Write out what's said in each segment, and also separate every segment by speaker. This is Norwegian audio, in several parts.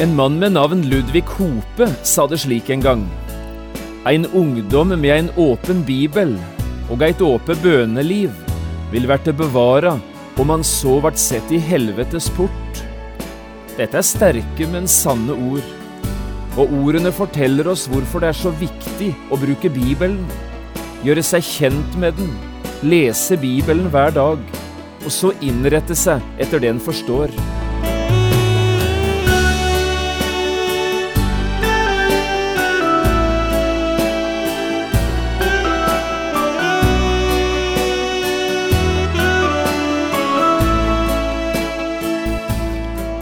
Speaker 1: En mann med navn Ludvig Hope sa det slik en gang. Ein ungdom med ein åpen bibel og eit åpe bøneliv vil verte bevara om han så vart sett i helvetes port. Dette er sterke, men sanne ord. Og ordene forteller oss hvorfor det er så viktig å bruke Bibelen. Gjøre seg kjent med den, lese Bibelen hver dag, og så innrette seg etter det en forstår.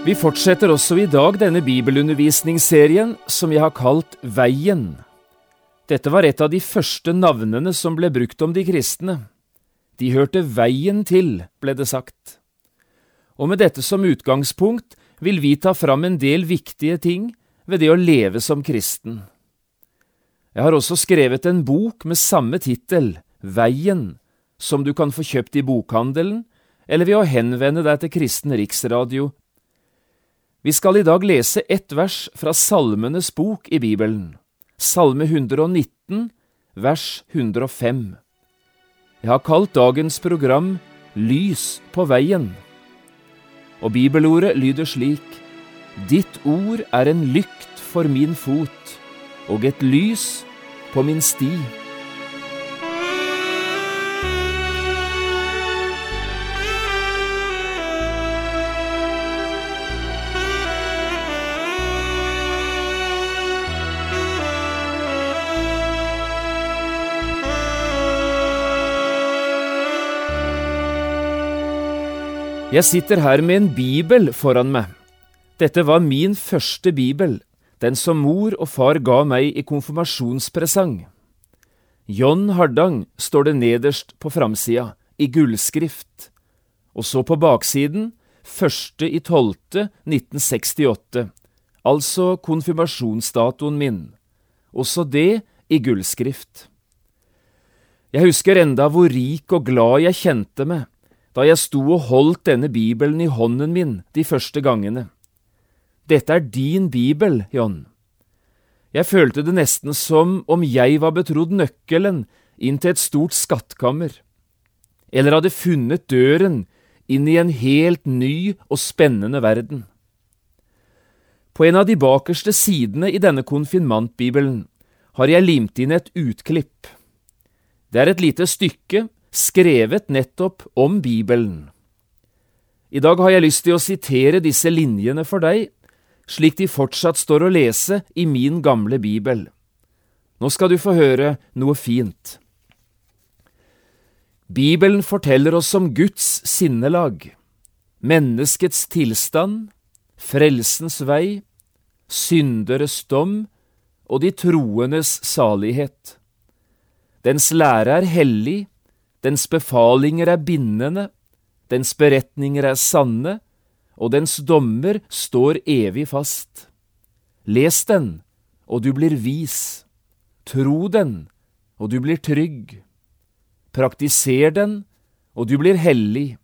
Speaker 1: Vi fortsetter også i dag denne bibelundervisningsserien som jeg har kalt Veien. Dette var et av de første navnene som ble brukt om de kristne. De hørte veien til, ble det sagt. Og med dette som utgangspunkt vil vi ta fram en del viktige ting ved det å leve som kristen. Jeg har også skrevet en bok med samme tittel, Veien, som du kan få kjøpt i bokhandelen, eller ved å henvende deg til Kristen Riksradio vi skal i dag lese ett vers fra Salmenes bok i Bibelen, Salme 119, vers 105. Jeg har kalt dagens program Lys på veien. Og bibelordet lyder slik, Ditt ord er en lykt for min fot og et lys på min sti. Jeg sitter her med en bibel foran meg. Dette var min første bibel, den som mor og far ga meg i konfirmasjonspresang. John Hardang står det nederst på framsida, i gullskrift, og så på baksiden, første i tolvte 1968, altså konfirmasjonsdatoen min, også det i gullskrift. Jeg husker enda hvor rik og glad jeg kjente meg da jeg sto og holdt denne bibelen i hånden min de første gangene. Dette er din bibel, John. Jeg følte det nesten som om jeg var betrodd nøkkelen inn til et stort skattkammer, eller hadde funnet døren inn i en helt ny og spennende verden. På en av de bakerste sidene i denne konfirmantbibelen har jeg limt inn et utklipp. Det er et lite stykke skrevet nettopp om Bibelen. I dag har jeg lyst til å sitere disse linjene for deg, slik de fortsatt står å lese i min gamle bibel. Nå skal du få høre noe fint. Bibelen forteller oss om Guds sinnelag, menneskets tilstand, frelsens vei, synderes dom og de troendes salighet. Dens lære er hellig, dens befalinger er bindende, dens beretninger er sanne, og dens dommer står evig fast. Les den, og du blir vis. Tro den, og du blir trygg. Praktiser den, og du blir hellig.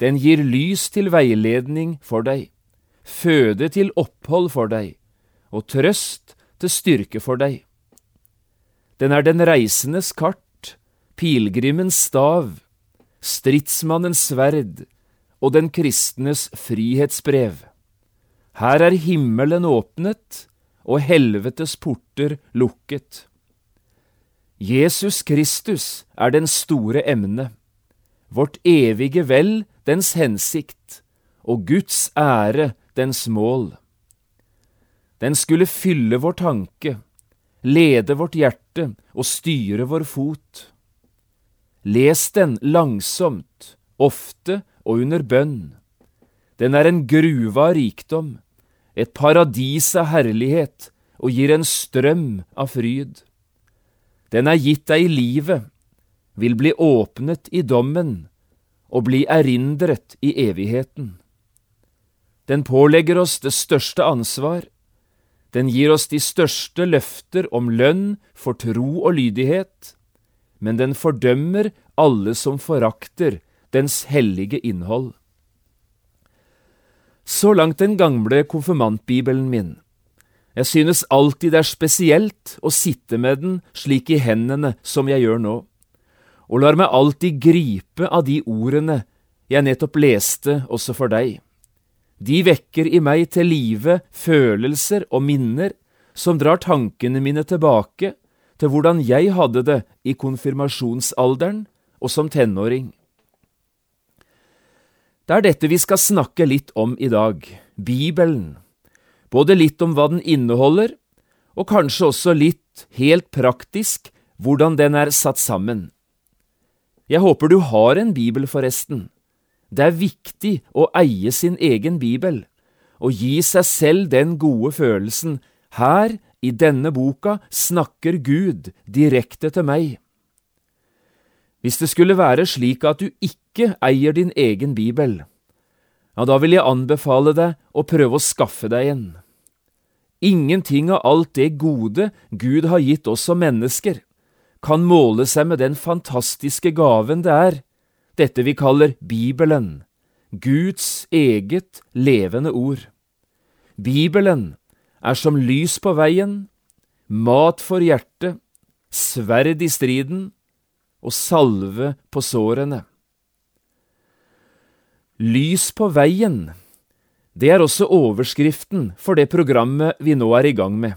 Speaker 1: Den gir lys til veiledning for deg, føde til opphold for deg, og trøst til styrke for deg. Den er den reisendes kart, pilegrimens stav, stridsmannens sverd og den kristnes frihetsbrev. Her er himmelen åpnet og helvetes porter lukket. Jesus Kristus er den store emne, vårt evige vel dens hensikt, og Guds ære dens mål. Den skulle fylle vår tanke, lede vårt hjerte og styre vår fot. Les den langsomt, ofte og under bønn. Den er en gruve av rikdom, et paradis av herlighet, og gir en strøm av fryd. Den er gitt deg i livet, vil bli åpnet i dommen og bli erindret i evigheten. Den pålegger oss det største ansvar, den gir oss de største løfter om lønn for tro og lydighet, men den fordømmer alle som forakter dens hellige innhold. Så langt den gamle konfirmantbibelen min. Jeg synes alltid det er spesielt å sitte med den slik i hendene som jeg gjør nå, og lar meg alltid gripe av de ordene jeg nettopp leste også for deg. De vekker i meg til live følelser og minner som drar tankene mine tilbake til hvordan jeg hadde det i konfirmasjonsalderen og som tenåring. Det er dette vi skal snakke litt om i dag, Bibelen både litt om hva den inneholder, og kanskje også litt, helt praktisk, hvordan den er satt sammen. Jeg håper du har en bibel, forresten. Det er viktig å eie sin egen bibel, og gi seg selv den gode følelsen her, i denne boka, snakker Gud direkte til meg. Hvis det skulle være slik at du ikke eier din egen bibel, ja, da vil jeg anbefale deg å prøve å skaffe deg en. Ingenting av alt det gode Gud har gitt oss som mennesker, kan måle seg med den fantastiske gaven det er, dette vi kaller Bibelen, Guds eget levende ord. Bibelen er som lys på veien, mat for hjertet, sverd i striden og salve på sårene. Lys på veien, det er også overskriften for det programmet vi nå er i gang med.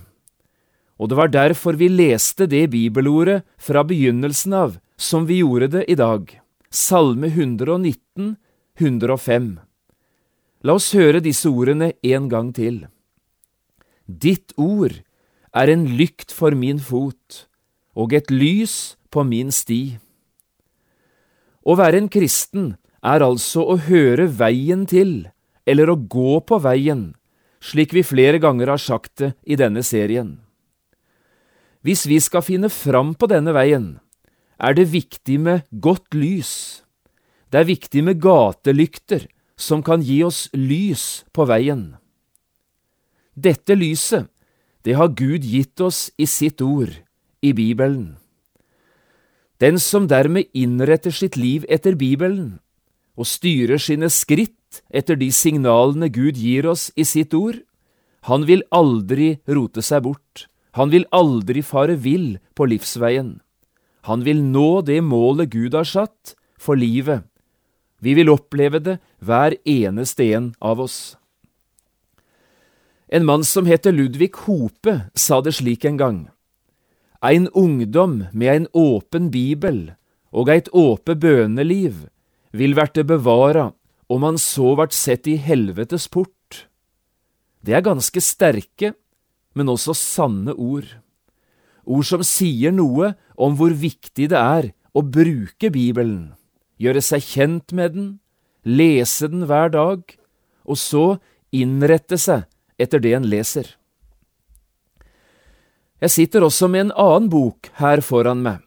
Speaker 1: Og det var derfor vi leste det bibelordet fra begynnelsen av, som vi gjorde det i dag, Salme 119, 105. La oss høre disse ordene en gang til. Ditt ord er en lykt for min fot og et lys på min sti. Å være en kristen er altså å høre veien til, eller å gå på veien, slik vi flere ganger har sagt det i denne serien. Hvis vi skal finne fram på denne veien, er det viktig med godt lys. Det er viktig med gatelykter som kan gi oss lys på veien. Dette lyset, det har Gud gitt oss i sitt ord, i Bibelen. Den som dermed innretter sitt liv etter Bibelen, og styrer sine skritt etter de signalene Gud gir oss i sitt ord, han vil aldri rote seg bort, han vil aldri fare vill på livsveien. Han vil nå det målet Gud har satt for livet. Vi vil oppleve det, hver eneste en av oss. En mann som heter Ludvig Hope, sa det slik en gang. Ein ungdom med ein åpen bibel og eit åpe bøneliv vil verte bevara om han så vart sett i helvetes port. Det er ganske sterke, men også sanne ord. Ord som sier noe om hvor viktig det er å bruke Bibelen, gjøre seg kjent med den, lese den hver dag, og så innrette seg etter det en leser. Jeg sitter også med en annen bok her foran meg.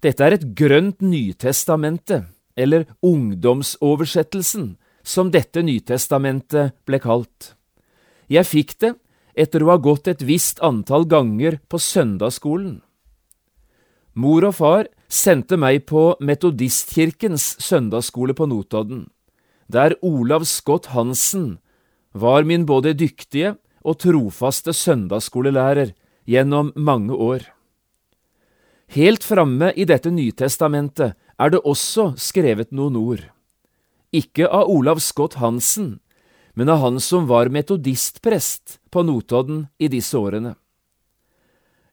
Speaker 1: Dette er et grønt Nytestamente eller ungdomsoversettelsen, som dette Nytestamentet ble kalt. Jeg fikk det etter å ha gått et visst antall ganger på søndagsskolen. Mor og far sendte meg på Metodistkirkens søndagsskole på Notodden, der Olav Scott Hansen var min både dyktige og trofaste søndagsskolelærer gjennom mange år. Helt framme i dette Nytestamentet er det også skrevet noen ord. Ikke av Olav Scott Hansen, men av han som var metodistprest på Notodden i disse årene.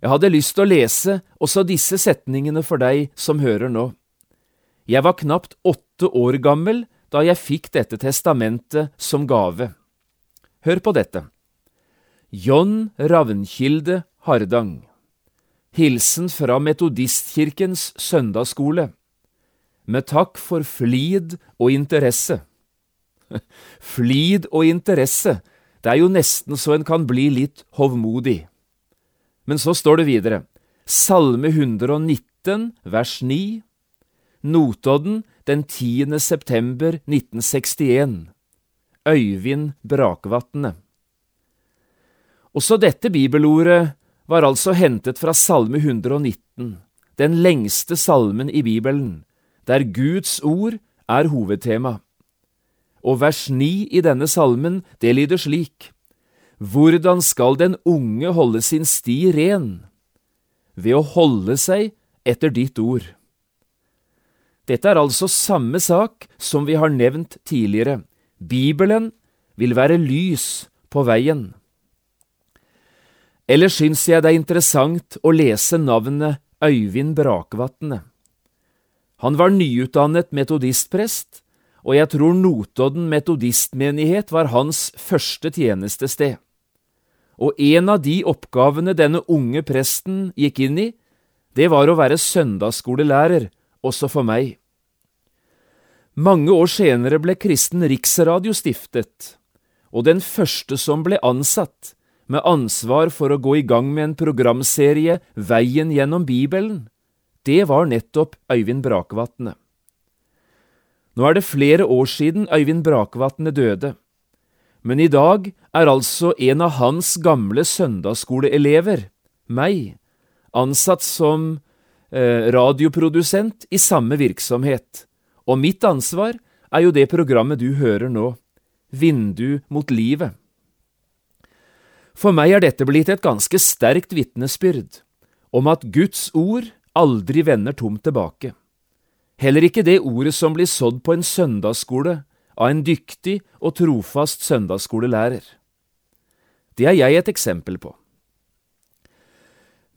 Speaker 1: Jeg hadde lyst til å lese også disse setningene for deg som hører nå. Jeg var knapt åtte år gammel da jeg fikk dette testamentet som gave. Hør på dette. John Ravnkilde Hardang Hilsen fra Metodistkirkens søndagsskole med takk for flid og interesse. flid og interesse, det er jo nesten så en kan bli litt hovmodig. Men så står det videre, Salme 119, vers 9, Notodden den 10. september 1961. Øyvind Brakvatnet. Også dette bibelordet var altså hentet fra Salme 119, den lengste salmen i Bibelen, der Guds ord er hovedtema. Og vers 9 i denne salmen, det lyder slik, Hvordan skal den unge holde sin sti ren? Ved å holde seg etter ditt ord. Dette er altså samme sak som vi har nevnt tidligere. Bibelen vil være lys på veien. Eller syns jeg det er interessant å lese navnet Øyvind Brakvatne. Han var nyutdannet metodistprest, og jeg tror Notodden metodistmenighet var hans første tjenestested. Og en av de oppgavene denne unge presten gikk inn i, det var å være søndagsskolelærer også for meg. Mange år senere ble Kristen Riksradio stiftet, og den første som ble ansatt med ansvar for å gå i gang med en programserie Veien gjennom Bibelen, det var nettopp Øyvind Brakvatne. Nå er det flere år siden Øyvind Brakvatne døde, men i dag er altså en av hans gamle søndagsskoleelever, meg, ansatt som Eh, radioprodusent i samme virksomhet, og mitt ansvar er jo det programmet du hører nå, Vindu mot livet. For meg er dette blitt et ganske sterkt vitnesbyrd om at Guds ord aldri vender tomt tilbake. Heller ikke det ordet som blir sådd på en søndagsskole av en dyktig og trofast søndagsskolelærer. Det er jeg et eksempel på.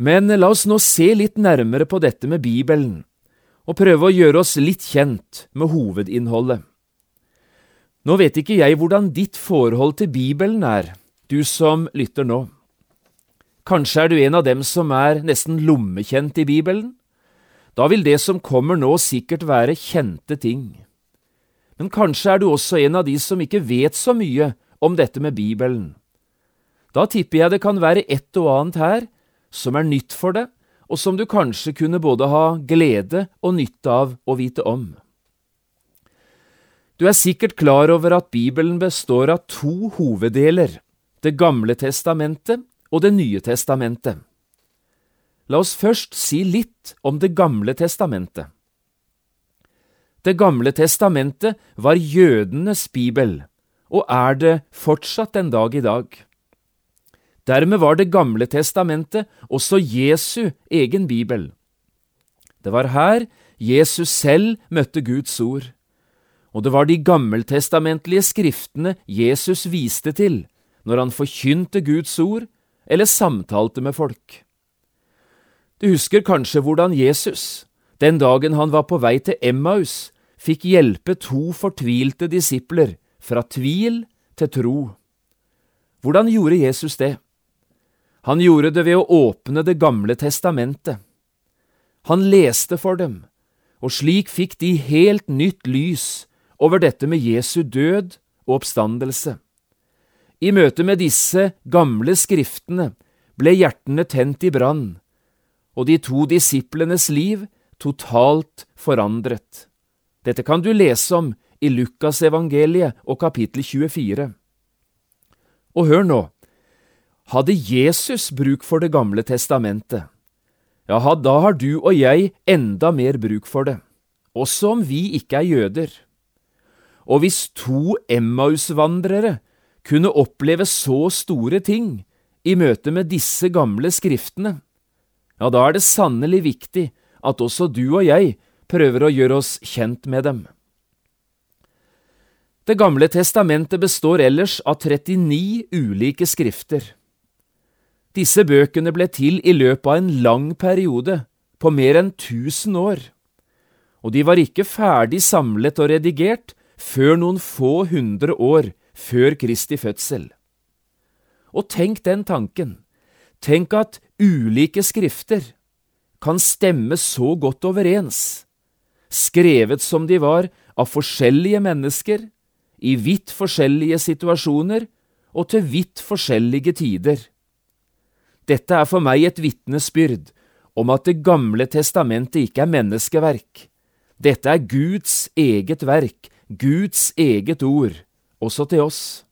Speaker 1: Men la oss nå se litt nærmere på dette med Bibelen, og prøve å gjøre oss litt kjent med hovedinnholdet. Nå vet ikke jeg hvordan ditt forhold til Bibelen er, du som lytter nå. Kanskje er du en av dem som er nesten lommekjent i Bibelen? Da vil det som kommer nå sikkert være kjente ting. Men kanskje er du også en av de som ikke vet så mye om dette med Bibelen. Da tipper jeg det kan være et og annet her som er nytt for deg, og som du kanskje kunne både ha glede og nytte av å vite om. Du er sikkert klar over at Bibelen består av to hoveddeler, Det gamle testamentet og Det nye testamentet. La oss først si litt om Det gamle testamentet. Det gamle testamentet var jødenes bibel, og er det fortsatt en dag i dag. Dermed var Det gamle testamentet også Jesu egen bibel. Det var her Jesus selv møtte Guds ord, og det var de gammeltestamentlige skriftene Jesus viste til når han forkynte Guds ord eller samtalte med folk. Du husker kanskje hvordan Jesus, den dagen han var på vei til Emmaus, fikk hjelpe to fortvilte disipler fra tvil til tro. Hvordan gjorde Jesus det? Han gjorde det ved å åpne Det gamle testamentet. Han leste for dem, og slik fikk de helt nytt lys over dette med Jesu død og oppstandelse. I møte med disse gamle skriftene ble hjertene tent i brann, og de to disiplenes liv totalt forandret. Dette kan du lese om i Lukasevangeliet og kapittel 24. Og hør nå, hadde Jesus bruk for Det gamle testamentet, ja, da har du og jeg enda mer bruk for det, også om vi ikke er jøder. Og hvis to Emmaus-vandrere kunne oppleve så store ting i møte med disse gamle skriftene, ja, da er det sannelig viktig at også du og jeg prøver å gjøre oss kjent med dem. Det gamle testamentet består ellers av 39 ulike skrifter. Disse bøkene ble til i løpet av en lang periode, på mer enn tusen år, og de var ikke ferdig samlet og redigert før noen få hundre år før Kristi fødsel. Og tenk den tanken, tenk at ulike skrifter kan stemme så godt overens, skrevet som de var av forskjellige mennesker, i vidt forskjellige situasjoner og til vidt forskjellige tider. Dette er for meg et vitnesbyrd om at Det gamle testamentet ikke er menneskeverk. Dette er Guds eget verk, Guds eget ord, også til oss.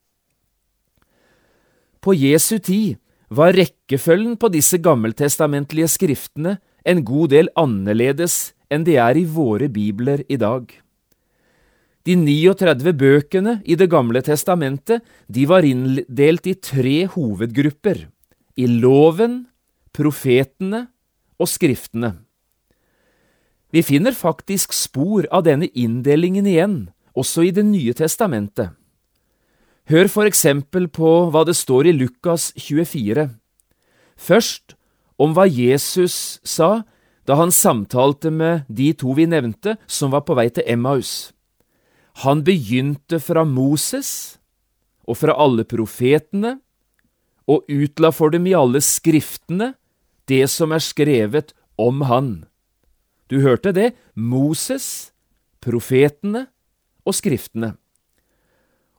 Speaker 1: På Jesu tid var rekkefølgen på disse gammeltestamentlige skriftene en god del annerledes enn de er i våre bibler i dag. De 39 bøkene i Det gamle testamentet de var inndelt i tre hovedgrupper – i Loven, profetene og Skriftene. Vi finner faktisk spor av denne inndelingen igjen, også i Det nye testamentet. Hør for eksempel på hva det står i Lukas 24. Først om hva Jesus sa da han samtalte med de to vi nevnte som var på vei til Emmaus. Han begynte fra Moses og fra alle profetene og utla for dem i alle skriftene det som er skrevet om han. Du hørte det, Moses, profetene og skriftene.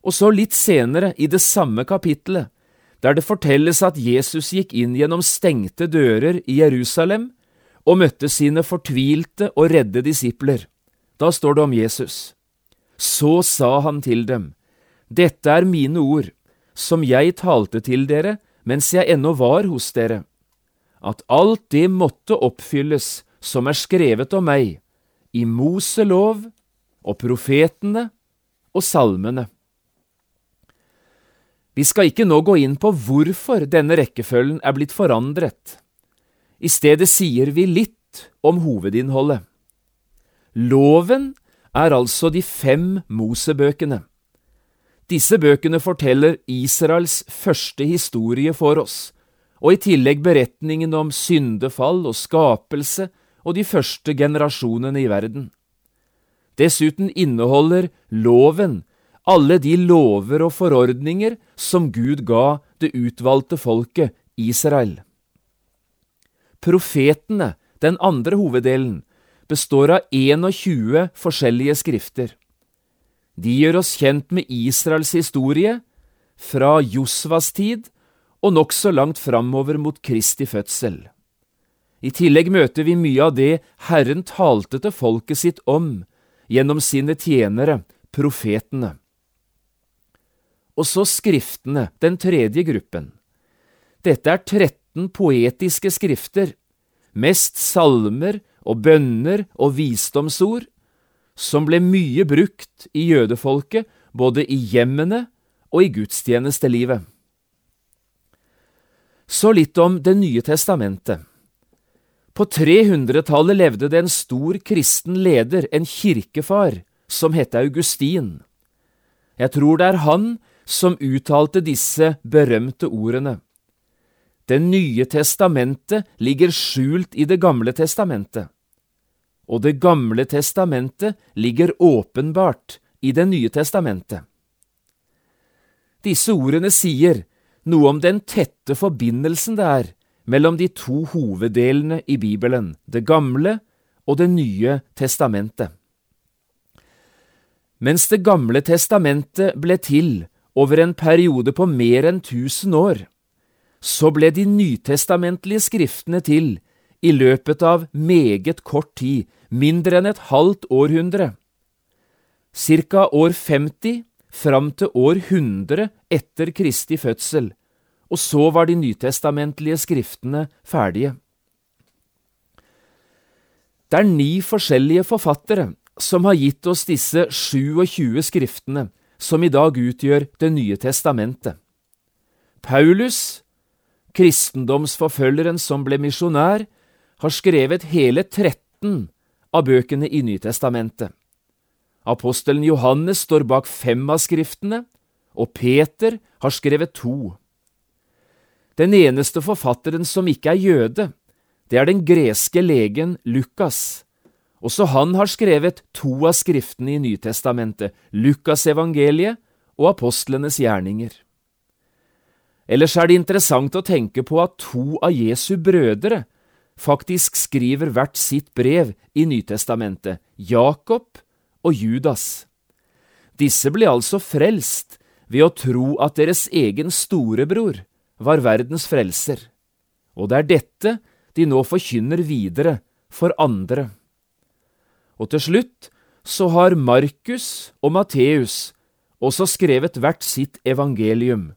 Speaker 1: Og så litt senere, i det samme kapittelet, der det fortelles at Jesus gikk inn gjennom stengte dører i Jerusalem og møtte sine fortvilte og redde disipler. Da står det om Jesus. Så sa han til dem, Dette er mine ord, som jeg talte til dere mens jeg ennå var hos dere, at alt det måtte oppfylles som er skrevet om meg, i Moselov og profetene og salmene. Vi skal ikke nå gå inn på hvorfor denne rekkefølgen er blitt forandret. I stedet sier vi litt om hovedinnholdet. Loven er altså de fem Mosebøkene. Disse bøkene forteller Israels første historie for oss, og i tillegg beretningen om syndefall og skapelse og de første generasjonene i verden. Dessuten inneholder loven alle de lover og forordninger som Gud ga det utvalgte folket Israel. Profetene, den andre hoveddelen, består av 21 forskjellige skrifter. De gjør oss kjent med Israels historie fra Josvas tid og nokså langt framover mot Kristi fødsel. I tillegg møter vi mye av det Herren talte til folket sitt om gjennom sine tjenere, profetene. Og så Skriftene, den tredje gruppen. Dette er 13 poetiske skrifter, mest salmer og bønner og visdomsord, som ble mye brukt i jødefolket, både i hjemmene og i gudstjenestelivet. Så litt om Det nye testamentet. På 300-tallet levde det en stor kristen leder, en kirkefar, som het Augustin. Jeg tror det er han som uttalte disse berømte ordene. Det nye testamentet ligger skjult i Det gamle testamentet og Det gamle testamentet ligger åpenbart i Det nye testamentet. Disse ordene sier noe om den tette forbindelsen det er mellom de to hoveddelene i Bibelen, Det gamle og Det nye testamentet. Mens Det gamle testamentet ble til over en periode på mer enn tusen år, så ble de nytestamentlige skriftene til i løpet av meget kort tid, mindre enn et halvt århundre. Cirka år 50 fram til år 100 etter Kristi fødsel, og så var de nytestamentlige skriftene ferdige. Det er ni forskjellige forfattere som har gitt oss disse 27 skriftene som i dag utgjør Det nye testamentet. Paulus, kristendomsforfølgeren som ble misjonær, har skrevet hele 13 av bøkene i Nytestamentet. Apostelen Johannes står bak fem av skriftene, og Peter har skrevet to. Den eneste forfatteren som ikke er jøde, det er den greske legen Lukas. Også han har skrevet to av skriftene i Nytestamentet, Lukasevangeliet og apostlenes gjerninger. Ellers er det interessant å tenke på at to av Jesu brødre faktisk skriver hvert sitt brev i Nytestamentet, Jakob og Judas. Disse ble altså frelst ved å tro at deres egen storebror var verdens frelser, og det er dette de nå forkynner videre for andre. Og til slutt så har Markus og Matteus også skrevet hvert sitt evangelium,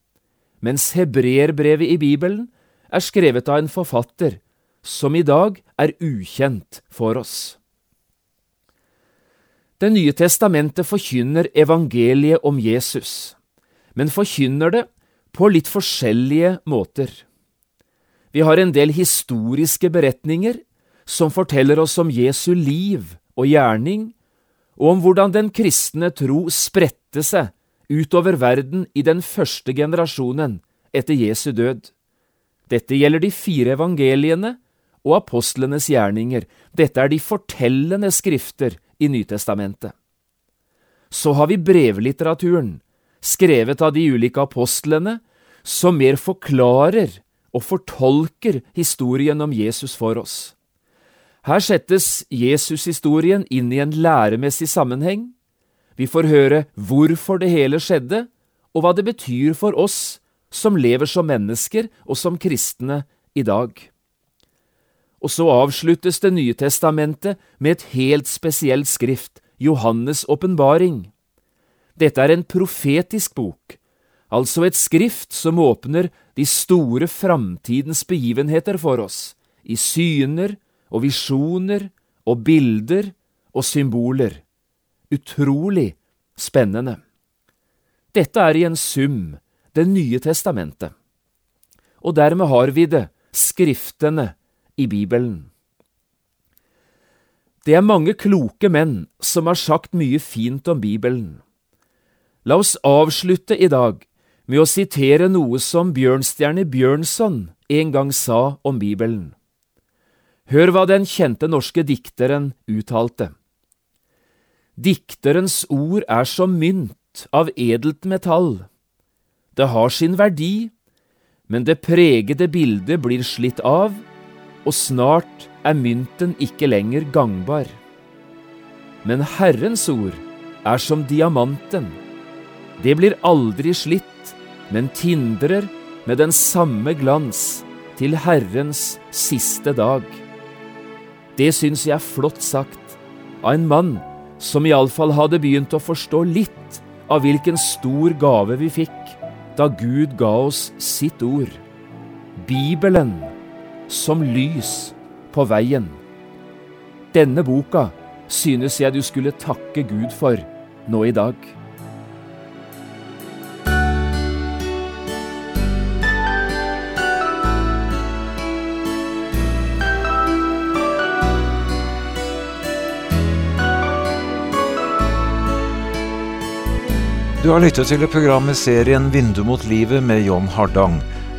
Speaker 1: mens hebreerbrevet i Bibelen er skrevet av en forfatter som i dag er ukjent for oss. Det nye testamentet forkynner evangeliet om Jesus, men forkynner det på litt forskjellige måter. Vi har en del historiske beretninger som forteller oss om Jesu liv og gjerning, og om hvordan den kristne tro spredte seg utover verden i den første generasjonen etter Jesu død. Dette gjelder de fire evangeliene og apostlenes gjerninger. Dette er de fortellende skrifter i Nytestamentet. Så har vi brevlitteraturen, skrevet av de ulike apostlene, som mer forklarer og fortolker historien om Jesus for oss. Her settes Jesushistorien inn i en læremessig sammenheng. Vi får høre hvorfor det hele skjedde, og hva det betyr for oss som lever som mennesker og som kristne i dag. Og så avsluttes Det nye testamentet med et helt spesielt skrift, Johannes' åpenbaring. Dette er en profetisk bok, altså et skrift som åpner de store framtidens begivenheter for oss, i syner og visjoner og bilder og symboler. Utrolig spennende. Dette er i en sum Det nye testamentet. Og dermed har vi det, Skriftene, i Bibelen. Det er mange kloke menn som har sagt mye fint om Bibelen. La oss avslutte i dag med å sitere noe som Bjørnstjerne Bjørnson en gang sa om Bibelen. Hør hva den kjente norske dikteren uttalte. Dikterens ord er som mynt av edelt metall. Det har sin verdi, men det pregede bildet blir slitt av, og snart er mynten ikke lenger gangbar. Men Herrens ord er som diamanten. Det blir aldri slitt, men tindrer med den samme glans til Herrens siste dag. Det syns jeg er flott sagt av en mann som iallfall hadde begynt å forstå litt av hvilken stor gave vi fikk da Gud ga oss sitt ord. Bibelen som lys på veien. Denne boka synes jeg du skulle takke Gud for nå i dag.
Speaker 2: Du har lyttet til programmet serien Vindu mot livet med John Hardang.